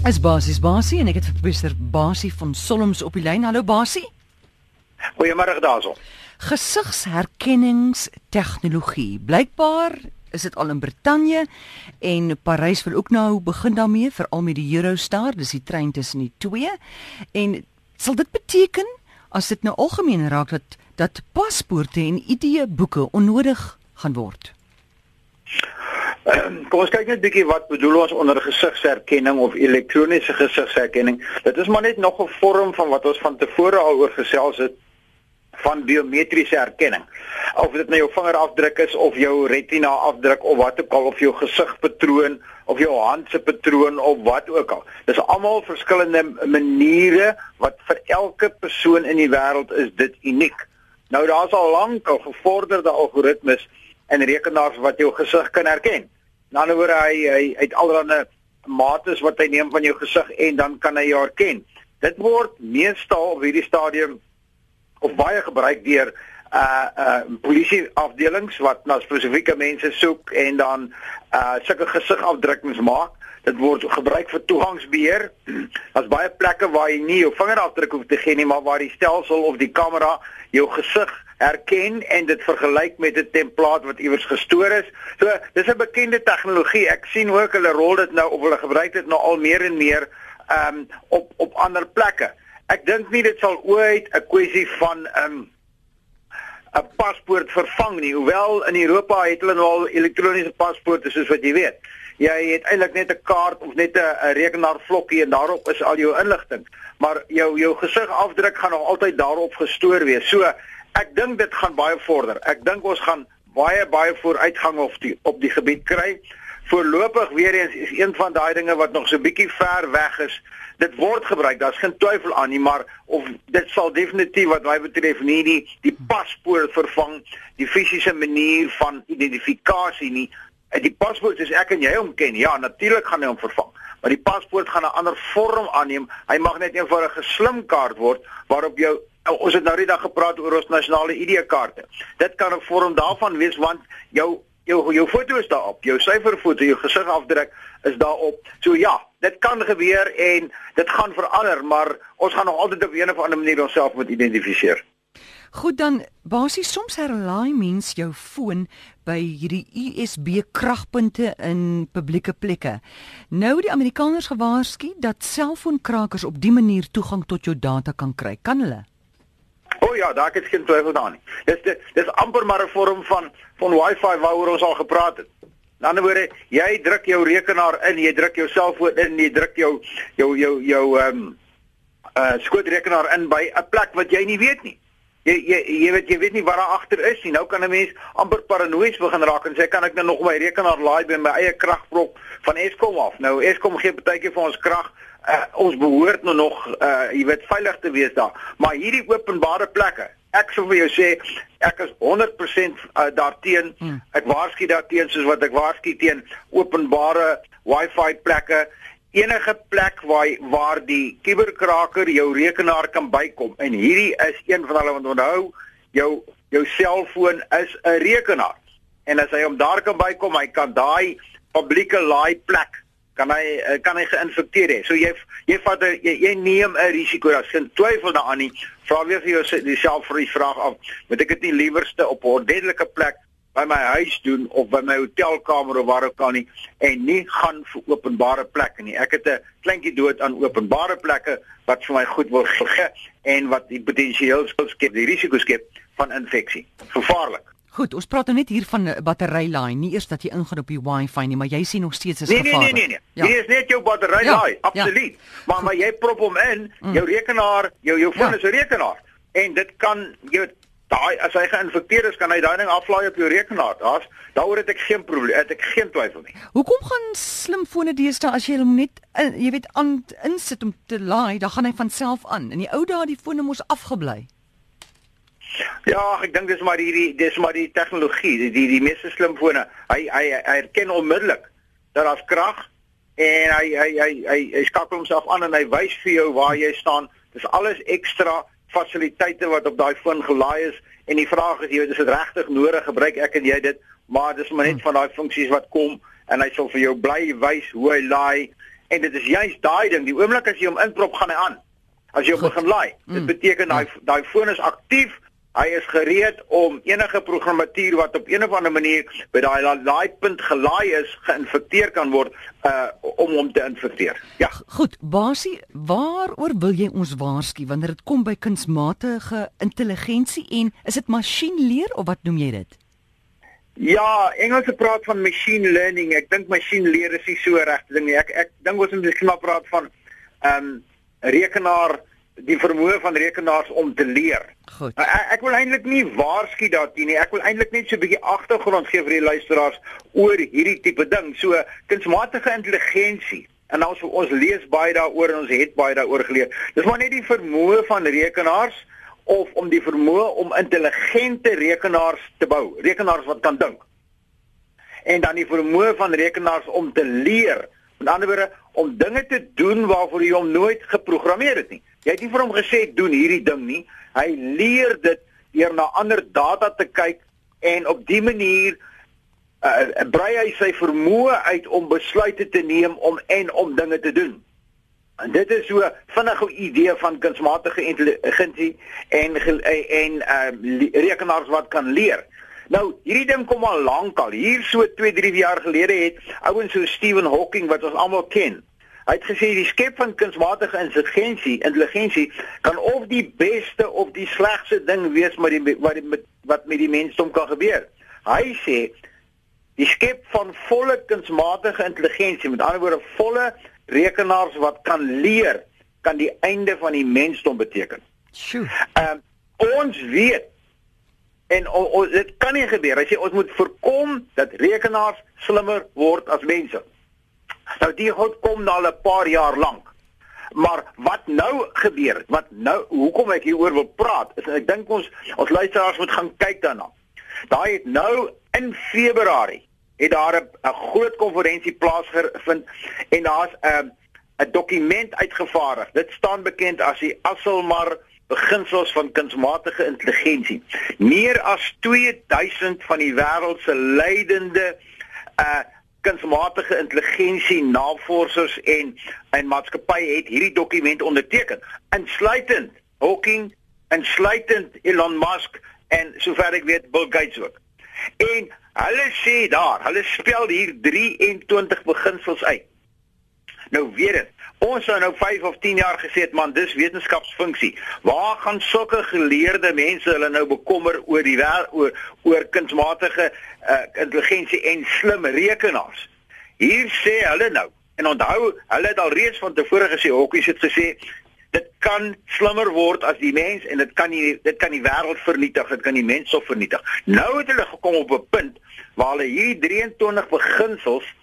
Is Basie Basie en ek het vir professor Basie van Solms op die lyn. Hallo Basie. Goeiemôre daarso. Gesigsherkenningstegnologie. Blykbaar is dit al in Brittanje en Parys wil ook nou begin daarmee veral met die Eurostar, dis die trein tussen die twee. En sal dit beteken as dit nou algemeen raak dat dat paspoorte en ID-boeke onnodig gaan word? Um, kom ons kyk net 'n bietjie wat bedoel ons onder gesigsherkenning of elektroniese gesigsherkenning. Dit is maar net nog 'n vorm van wat ons van tevore al oor gesels het van biometriese herkenning. Of dit nou jou vingerafdruk is of jou retina afdruk of wat ook al of jou gesigpatroon of jou hand se patroon of wat ook al. Dis almal verskillende maniere wat vir elke persoon in die wêreld is dit uniek. Nou daar's al lank al gevorderde algoritmes en rekenaars wat jou gesig kan herken. In ander woorde hy hy uit allerlei mates wat hy neem van jou gesig en dan kan hy jou herken. Dit word meestal op hierdie stadium of baie gebruik deur uh uh polisie afdelings wat na spesifieke mense soek en dan uh sulke gesigafdrukkings maak. Dit word gebruik vir toegangsbeheer. Daar's baie plekke waar jy nie jou vingerafdruk hoef te gee nie, maar waar die stelsel of die kamera jou gesig herken en dit vergelyk met 'n template wat iewers gestoor is. So, dis 'n bekende tegnologie. Ek sien ook hulle rol dit nou of hulle gebruik dit nou al meer en meer ehm um, op op ander plekke. Ek dink nie dit sal ooit 'n kwessie van ehm um, 'n paspoort vervang nie. Hoewel in Europa het hulle nou al elektroniese paspoorte soos wat jy weet. Jy het eintlik net 'n kaart of net 'n rekenaarvlokkie en daarop is al jou inligting. Maar jou jou gesigafdruk gaan nog altyd daarop gestoor wees. So ek dink dit gaan baie vorder. Ek dink ons gaan baie baie vooruitgang op die op die gebied kry. Voorlopig weer eens is een van daai dinge wat nog so bietjie ver weg is. Dit word gebruik, daar's geen twyfel aan nie, maar of dit sal definitief wat my betref nie die die paspoort vervang, die fisiese manier van identifikasie nie. Die paspoort is ek en jy hom ken. Ja, natuurlik gaan hy hom vervang, maar die paspoort gaan 'n ander vorm aanneem. Hy mag net eenvoudig 'n slimkaart word waarop jou ons het nou net daar gepraat oor ons nasionale ID-kaarte. Dit kan 'n vorm daarvan wees want jou jou jou foto is daarop, jou syferfoto, jou gesigafdruk is daarop. So ja, dit kan gebeur en dit gaan verander, maar ons gaan nog altyd op 'n of ander manier onsself moet identifiseer. Goed dan, basies soms herlaai mens jou foon by hierdie USB kragpunte in publieke plekke. Nou die Amerikaners gewaarsku dat selfoonkrakers op dië manier toegang tot jou data kan kry. Kan hulle? O oh ja, daar is geen twyfel daarin. Dis dis amper maar 'n vorm van van Wi-Fi waaroor ons al gepraat het. In ander woorde, jy druk jou rekenaar in, jy druk jou selfoon in, jy druk jou jou jou jou ehm um, uh skootrekenaar in by 'n plek wat jy nie weet nie. Jy jy jy weet jy weet nie wat daar agter is nie. Nou kan 'n mens amper paranoïes begin raak en sê kan ek nou nog my rekenaar laai by my eie kragblok van Eskom af. Nou Eskom gee baie keer vir ons krag uh, ons behoort nou nog uh jy weet veilig te wees daar. Maar hierdie openbare plekke, ek sou vir jou sê ek is 100% uh, daarteen. Hmm. Ek waarsku daarteen soos wat ek waarsku teen openbare Wi-Fi plekke. Enige plek waar waar die kuberkraker jou rekenaar kan bykom en hierdie is een van hulle want onthou jou jou selfoon is 'n rekenaar. En as hy hom daar kan bykom, hy kan daai publieke laai plek kan hy eh, kan hy geïnfekteer hê. So jy jy vat jy, jy neem 'n risiko. Daar's geen twyfel daaraan nie. Vra weer vir jouself vir die vraag af, moet ek dit nie liewerste op 'n ordentlike plek by my huis doen of by my hotelkamer of waar ook al nie en nie gaan vir openbare plekke nie. Ek het 'n kleintjie dood aan openbare plekke wat vir my goed wil gee en wat die potensieel skep, die risiko skep van infeksie. Gevaarlik. Goed, ons praat nou net hier van 'n batterylaai, nie eers dat jy ingaan op die Wi-Fi nie, maar jy sien nog steeds is nee, gevaarlik. Nee, nee, nee, nee. Ja. Hier is net jou batterylaai, ja, absoluut. Ja. Maar maar jy prop hom in, mm. jou rekenaar, jou jou foon ja. is 'n rekenaar en dit kan jy daai as hy geïnfekteer is, kan hy daai ding aflaai op jou rekenaar. Daar's daaroor het ek geen probleem, het ek geen twyfel nie. Hoekom gaan slimfone deesdae as jy hom net in, jy weet aan insit om te laai, dan gaan hy van self aan. In die ou dae die fone mos afgebly. Ja, ek dink dis maar hierdie dis maar die tegnologie, die die, die meeste slimfone. Hy hy hy herken onmiddellik dat daar's krag en hy hy hy hy, hy skakel homself aan en hy wys vir jou waar jy staan. Dis alles ekstra fasiliteite wat op daai foon gelaai is en die vraag is jy weet is dit regtig nodig gebruik ek en jy dit maar dis maar net hmm. van daai funksies wat kom en hy sal vir jou bly wys hoe hy laai En dit is juist daai ding, die oomblik as jy hom inprop, gaan hy aan. As jy hom begin laai, dit Mm. beteken daai daai foon is aktief. Hy is gereed om enige programmatuur wat op een of ander manier by daai la- laaipunt gelaai is, geïnfekteer kan word uh om hom te infekteer. Ja. Goed, Basie, waaroor wil jy ons waarsku wanneer dit kom by kunsmatige intelligensie en is dit masjienleer of wat noem jy dit? Ja, Engelse praat van machine learning. Ek dink machine leer is nie so regte ding nie. Ek ek dink ons moet miskien maar praat van ehm um, rekenaar die vermoë van rekenaars om te leer. Goed. Nou, Ek, ek wil eintlik nie waarsku daarteen nie. Ek wil eintlik net so 'n bietjie agtergrond gee vir die luisteraars oor hierdie tipe ding. So kunsmatige intelligensie en ons ons lees baie daaroor en ons het baie daaroor geleer. Dis maar net die vermoë van rekenaars of om die vermoë om intelligente rekenaars te bou, rekenaars wat kan dink. En dan die vermoë van rekenaars om te leer. Met ander woorde om dinge te doen waarvoor jy hom nooit geprogrammeer het nie. Jy het nie vir hom gesê doen hierdie ding nie. Hy leer dit deur na ander data te kyk en op dië manier uh, brei hy sy vermoë uit om besluite te neem om en om dinge te doen. En dit is so vinnige idee van kunsmatige intelligensie en en uh, rekenaars wat kan leer. Nou, hierdie ding kom al lank al. Hier so 2, 3 jaar gelede het ouens so Stephen Hawking wat ons almal ken. Hy het gesê die skep van kunsmatige intelligensie, intelligensie kan of die beste of die slegste ding wees met die wat die, met, wat met die mensdom kan gebeur. Hy sê die skep van volle kunsmatige intelligensie, met ander woorde volle rekenaars wat kan leer, kan die einde van die mensdom beteken. Sjoe. Ehm ons weet en o, o, dit kan nie gebeur. Hy sê ons moet voorkom dat rekenaars slimmer word as mense. Nou die goed kom al 'n paar jaar lank. Maar wat nou gebeur het, wat nou hoekom ek hieroor wil praat, is ek dink ons ons luisteraars moet gaan kyk daarna. Daai het nou in Februarie het daar 'n groot konferensie plaasgevind en daar's 'n 'n dokument uitgevaardig. Dit staan bekend as die Asselmar beginsels van kunsmatige intelligensie. Meer as 2000 van die wêreld se leidende uh kunsmatige intelligensie navorsers en en maatskappye het hierdie dokument onderteken, insluitend Hawking, insluitend Elon Musk en sover ek weet Bill Gates ook. En hulle sê daar, hulle spel hier 23 beginsels uit. Nou weet dit. Ons sou nou 5 of 10 jaar gesê het man, dis wetenskapsfunksie. Waar gaan sulke geleerde mense hulle nou bekommer oor die wêreld oor oor kunsmatige uh, intelligensie en slim rekenaars? Hier sê hulle nou en onthou, hulle het al reeds van tevore gesê, Hawking het gesê dit kan slimmer word as die mens en dit kan nie dit kan die wêreld vernietig, dit kan die mens of vernietig. Nou het hulle gekom op 'n punt waar hulle hierdie 23 beginsels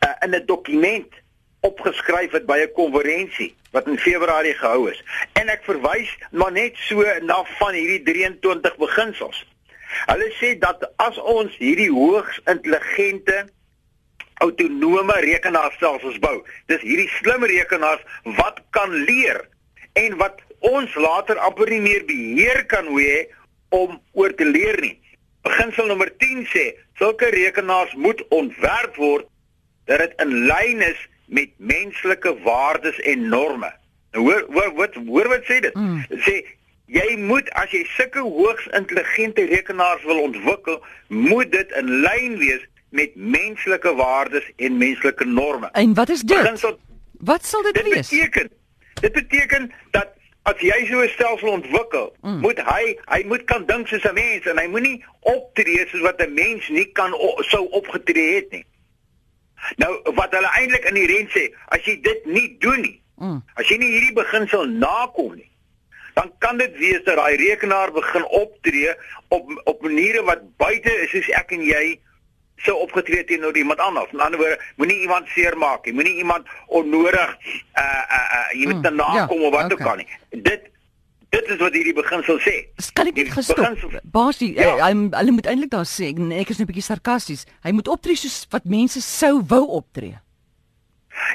uh, in 'n dokument opgeskryf het by 'n konferensie wat in Februarie gehou is. En ek verwys maar net so na van hierdie 23 beginsels. Hulle sê dat as ons hierdie hoogs intelligente autonome rekenaarstelsels bou, dis hierdie slim rekenaars wat kan leer en wat ons later amper nie meer beheer kan hê om oor te leer nie. Beginsel nommer 10 sê sulke rekenaars moet ontwerp word dat dit in lyn is met menslike waardes en norme. Nou hoor hoor wat hoor wat sê dit? Mm. Dit sê jy moet as jy sulke hoogs intelligente rekenaars wil ontwikkel, moet dit in lyn wees met menslike waardes en menslike norme. En wat is dit? Beginsel Wat sal dit dit wees? beteken dit beteken dat as jy so 'n stelsel ontwikkel, Mm. moet hy hy moet kan dink soos 'n mens en hy moenie optree soos wat 'n mens nie kan sou opgetree het nie. Nou wat hulle eintlik in die rent sê, as jy dit nie doen nie, Mm. as jy nie hierdie beginsel nakom nie, dan kan dit wees dat daai rekenaar begin optree op op maniere wat buite is soos ek en jy sou opgetree teenoor iemand anders. Met ander woorde, moenie iemand seermaak nie, moenie iemand onnodig uh uh, uh jy moet Mm, mm, nakom ja, of wat ook okay. al nie. Dit dit is wat hierdie beginsel sê. Kan ek net Die gestop? beginsel- Basie, Ja. ja. hy hulle moet eintlik daar sê en ek is net 'n bietjie sarkasties. Hy moet optree soos wat mense sou wou optree.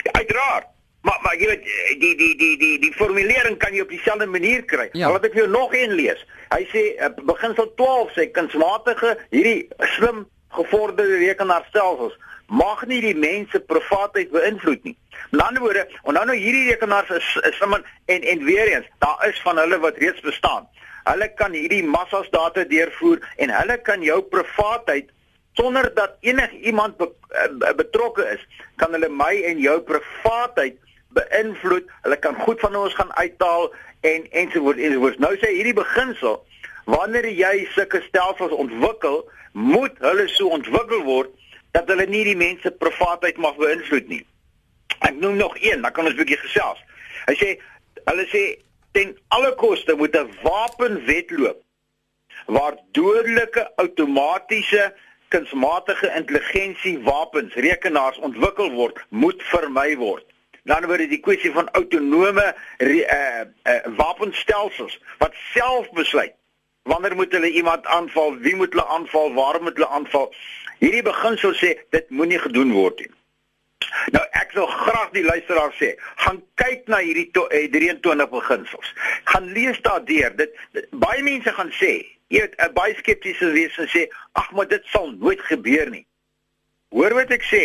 Ja, uiteraard. Maar maar jy weet die die die die die formulering kan jy op dieselfde manier kry. Ja. Laat ek vir jou nog een lees. Hy sê beginsel 12 sê kunsmatige hierdie slim gevorderde rekenaarstelsels mag nie die mense privaatheid beïnvloed nie. Met ander woorde, onthou nou hierdie rekenaars is is sommer en en weer eens, daar is van hulle wat reeds bestaan. Hulle kan hierdie massas data deurvoer en hulle kan jou privaatheid sonder dat enigiemand be, uh, betrokke is, kan hulle my en jou privaatheid beïnvloed. Hulle kan goed van ons gaan uithaal en ensovoorts ensovoorts. Nou sê hierdie beginsel, wanneer jy sulke stelsels ontwikkel, moet hulle so ontwikkel word dat hulle nie die mense privaatheid mag beïnvloed nie. Ek noem nog een, dan kan ons 'n bietjie gesels. Hy sê hulle sê ten alle koste moet 'n wapenwet loop waar dodelike outomatiese kunsmatige intelligensie wapens, rekenaars ontwikkel word, moet vermy word. Dan dit die kwessie van autonome uh, uh, wapenstelsels wat self besluit wanneer moet hulle iemand aanval, wie moet hulle aanval, waar moet hulle aanval. Hierdie beginsel sê dit moenie gedoen word nie. Nou ek wil graag die luisteraar sê, gaan kyk na hierdie 23 eh, beginsels. Gaan lees daardeur. Dit, dit baie mense gaan sê, jy weet, 'n baie skeptiese wees en sê, "Ag, maar dit sal nooit gebeur nie." Hoor wat ek sê.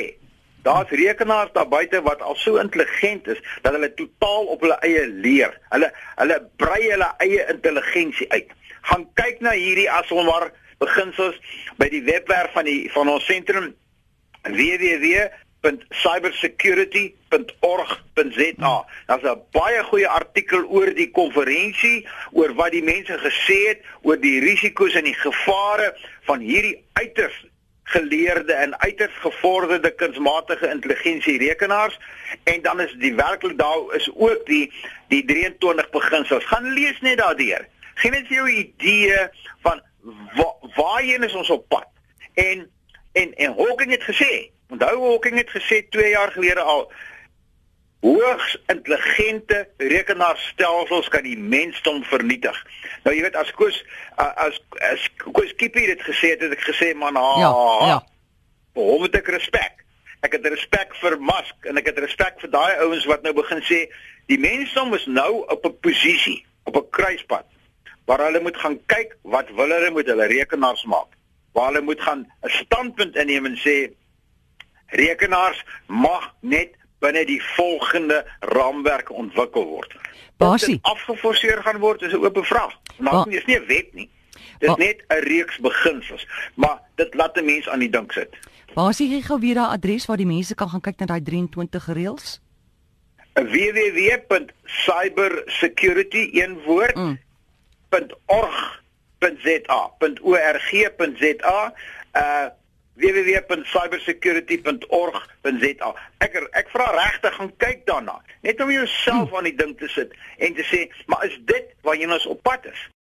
Daar's rekenaars daar buite wat al so intelligent is dat hulle totaal op hulle eie leer. Hulle hulle brei hulle eie intelligensie uit. Gaan kyk na hierdie asomar beginsels by die webwerf van die van ons sentrum www.cybersecurity.org.za. Daar's 'n baie goeie artikel oor die konferensie, oor wat die mense gesê het oor die risiko's en die gevare van hierdie uiters geleerde en uiters gevorderde kunsmatige intelligensie rekenaars en dan is die werklik daar is ook die die 23 beginsels. Gaan lees net daardeur. Geen net vir jou idee van wa, waarheen is ons op pad. En en en Hawking het gesê, onthou Hawking het gesê 2 jaar gelede al hoogs intelligente rekenaarstelsels kan die mensdom vernietig. Nou jy weet as Koos as as Koos Kiepie dit gesê het, het ek gesê man, ha, ja, ja. Hom het ek respek. Ek het respek vir Musk en ek het respek vir daai ouens wat nou begin sê die mensdom is nou op 'n posisie, op 'n kruispunt waar hulle moet gaan kyk wat wil hulle met hulle rekenaars maak. Waar hulle moet gaan 'n standpunt inneem en sê rekenaars mag net binne die volgende raamwerk ontwikkel word. Basie afgeforseer gaan word is 'n oop vraag. Nou ba is nie 'n wet nie. Dit is net 'n reeks beginsels, maar dit laat 'n mens aan die dink sit. Basie gee gou weer daai adres waar die mense kan gaan kyk na daai 23 reëls. www.cybersecurity een woord mm. .org.za.org.za uh www.cybersecurity.org.za. Ek ek vra regtig gaan kyk daarna, net om jouself aan die ding te sit en te sê, maar is dit waar jy ons op pad is?